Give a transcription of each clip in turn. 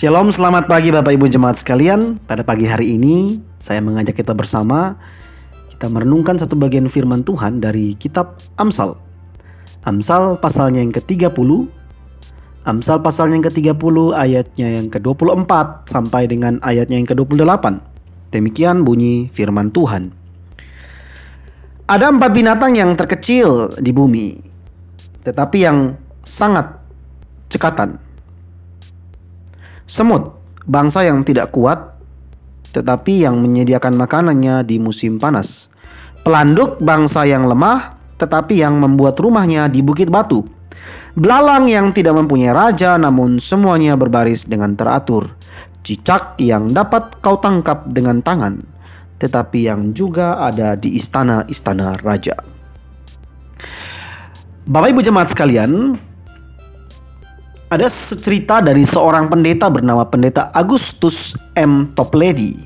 Shalom, selamat pagi Bapak Ibu jemaat sekalian. Pada pagi hari ini saya mengajak kita bersama kita merenungkan satu bagian firman Tuhan dari kitab Amsal. Amsal pasalnya yang ke-30. Amsal pasalnya yang ke-30 ayatnya yang ke-24 sampai dengan ayatnya yang ke-28. Demikian bunyi firman Tuhan. Ada empat binatang yang terkecil di bumi, tetapi yang sangat cekatan Semut, bangsa yang tidak kuat tetapi yang menyediakan makanannya di musim panas. Pelanduk, bangsa yang lemah tetapi yang membuat rumahnya di bukit batu. Belalang yang tidak mempunyai raja namun semuanya berbaris dengan teratur. Cicak yang dapat kau tangkap dengan tangan tetapi yang juga ada di istana-istana raja. Bapak Ibu jemaat sekalian, ada cerita dari seorang pendeta bernama Pendeta Agustus M. Toplady.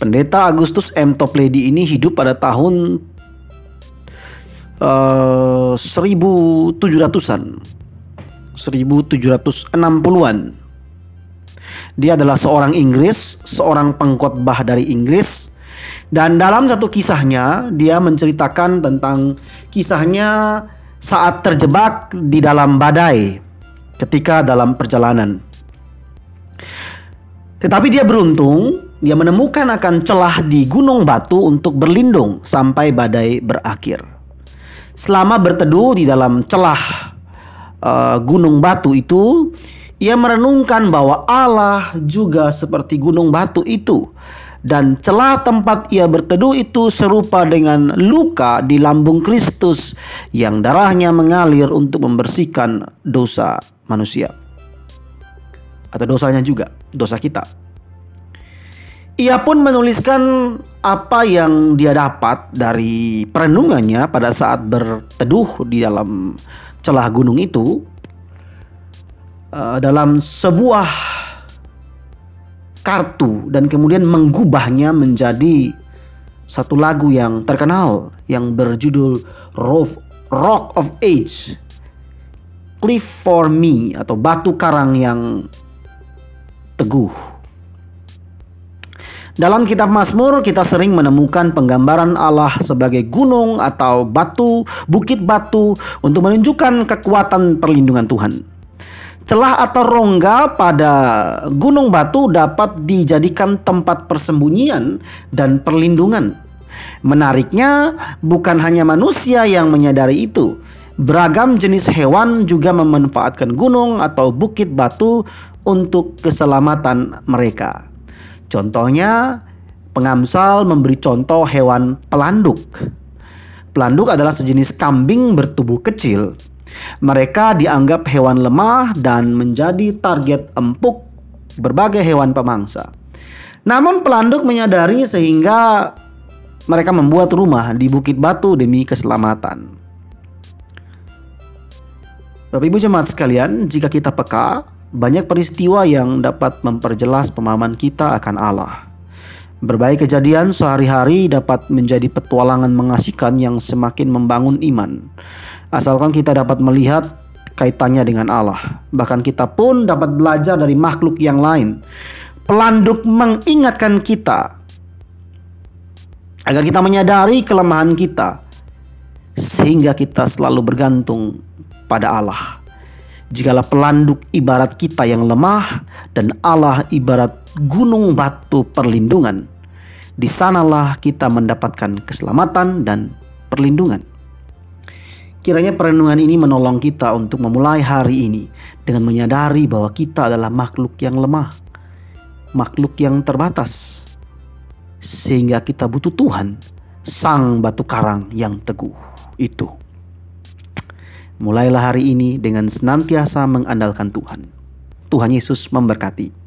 Pendeta Agustus M. Toplady ini hidup pada tahun uh, 1700-an. 1760-an. Dia adalah seorang Inggris, seorang pengkhotbah dari Inggris. Dan dalam satu kisahnya, dia menceritakan tentang kisahnya saat terjebak di dalam badai ketika dalam perjalanan. Tetapi dia beruntung, dia menemukan akan celah di gunung batu untuk berlindung sampai badai berakhir. Selama berteduh di dalam celah uh, gunung batu itu, ia merenungkan bahwa Allah juga seperti gunung batu itu dan celah tempat ia berteduh itu serupa dengan luka di lambung Kristus yang darahnya mengalir untuk membersihkan dosa manusia atau dosanya juga, dosa kita. Ia pun menuliskan apa yang dia dapat dari perenungannya pada saat berteduh di dalam celah gunung itu uh, dalam sebuah kartu dan kemudian menggubahnya menjadi satu lagu yang terkenal yang berjudul Rock of Age Cliff for Me atau batu karang yang teguh. Dalam kitab Mazmur kita sering menemukan penggambaran Allah sebagai gunung atau batu, bukit batu untuk menunjukkan kekuatan perlindungan Tuhan. Celah atau rongga pada gunung batu dapat dijadikan tempat persembunyian dan perlindungan. Menariknya, bukan hanya manusia yang menyadari itu. Beragam jenis hewan juga memanfaatkan gunung atau bukit batu untuk keselamatan mereka. Contohnya, pengamsal memberi contoh hewan pelanduk. Pelanduk adalah sejenis kambing bertubuh kecil mereka dianggap hewan lemah dan menjadi target empuk berbagai hewan pemangsa. Namun pelanduk menyadari sehingga mereka membuat rumah di Bukit Batu demi keselamatan. Bapak Ibu jemaat sekalian, jika kita peka, banyak peristiwa yang dapat memperjelas pemahaman kita akan Allah. Berbagai kejadian sehari-hari dapat menjadi petualangan mengasihkan yang semakin membangun iman. Asalkan kita dapat melihat kaitannya dengan Allah. Bahkan kita pun dapat belajar dari makhluk yang lain. Pelanduk mengingatkan kita agar kita menyadari kelemahan kita sehingga kita selalu bergantung pada Allah. Jikalau pelanduk ibarat kita yang lemah dan Allah ibarat gunung batu perlindungan, di sanalah kita mendapatkan keselamatan dan perlindungan. Kiranya perenungan ini menolong kita untuk memulai hari ini dengan menyadari bahwa kita adalah makhluk yang lemah, makhluk yang terbatas, sehingga kita butuh Tuhan, Sang Batu Karang yang teguh itu. Mulailah hari ini dengan senantiasa mengandalkan Tuhan. Tuhan Yesus memberkati.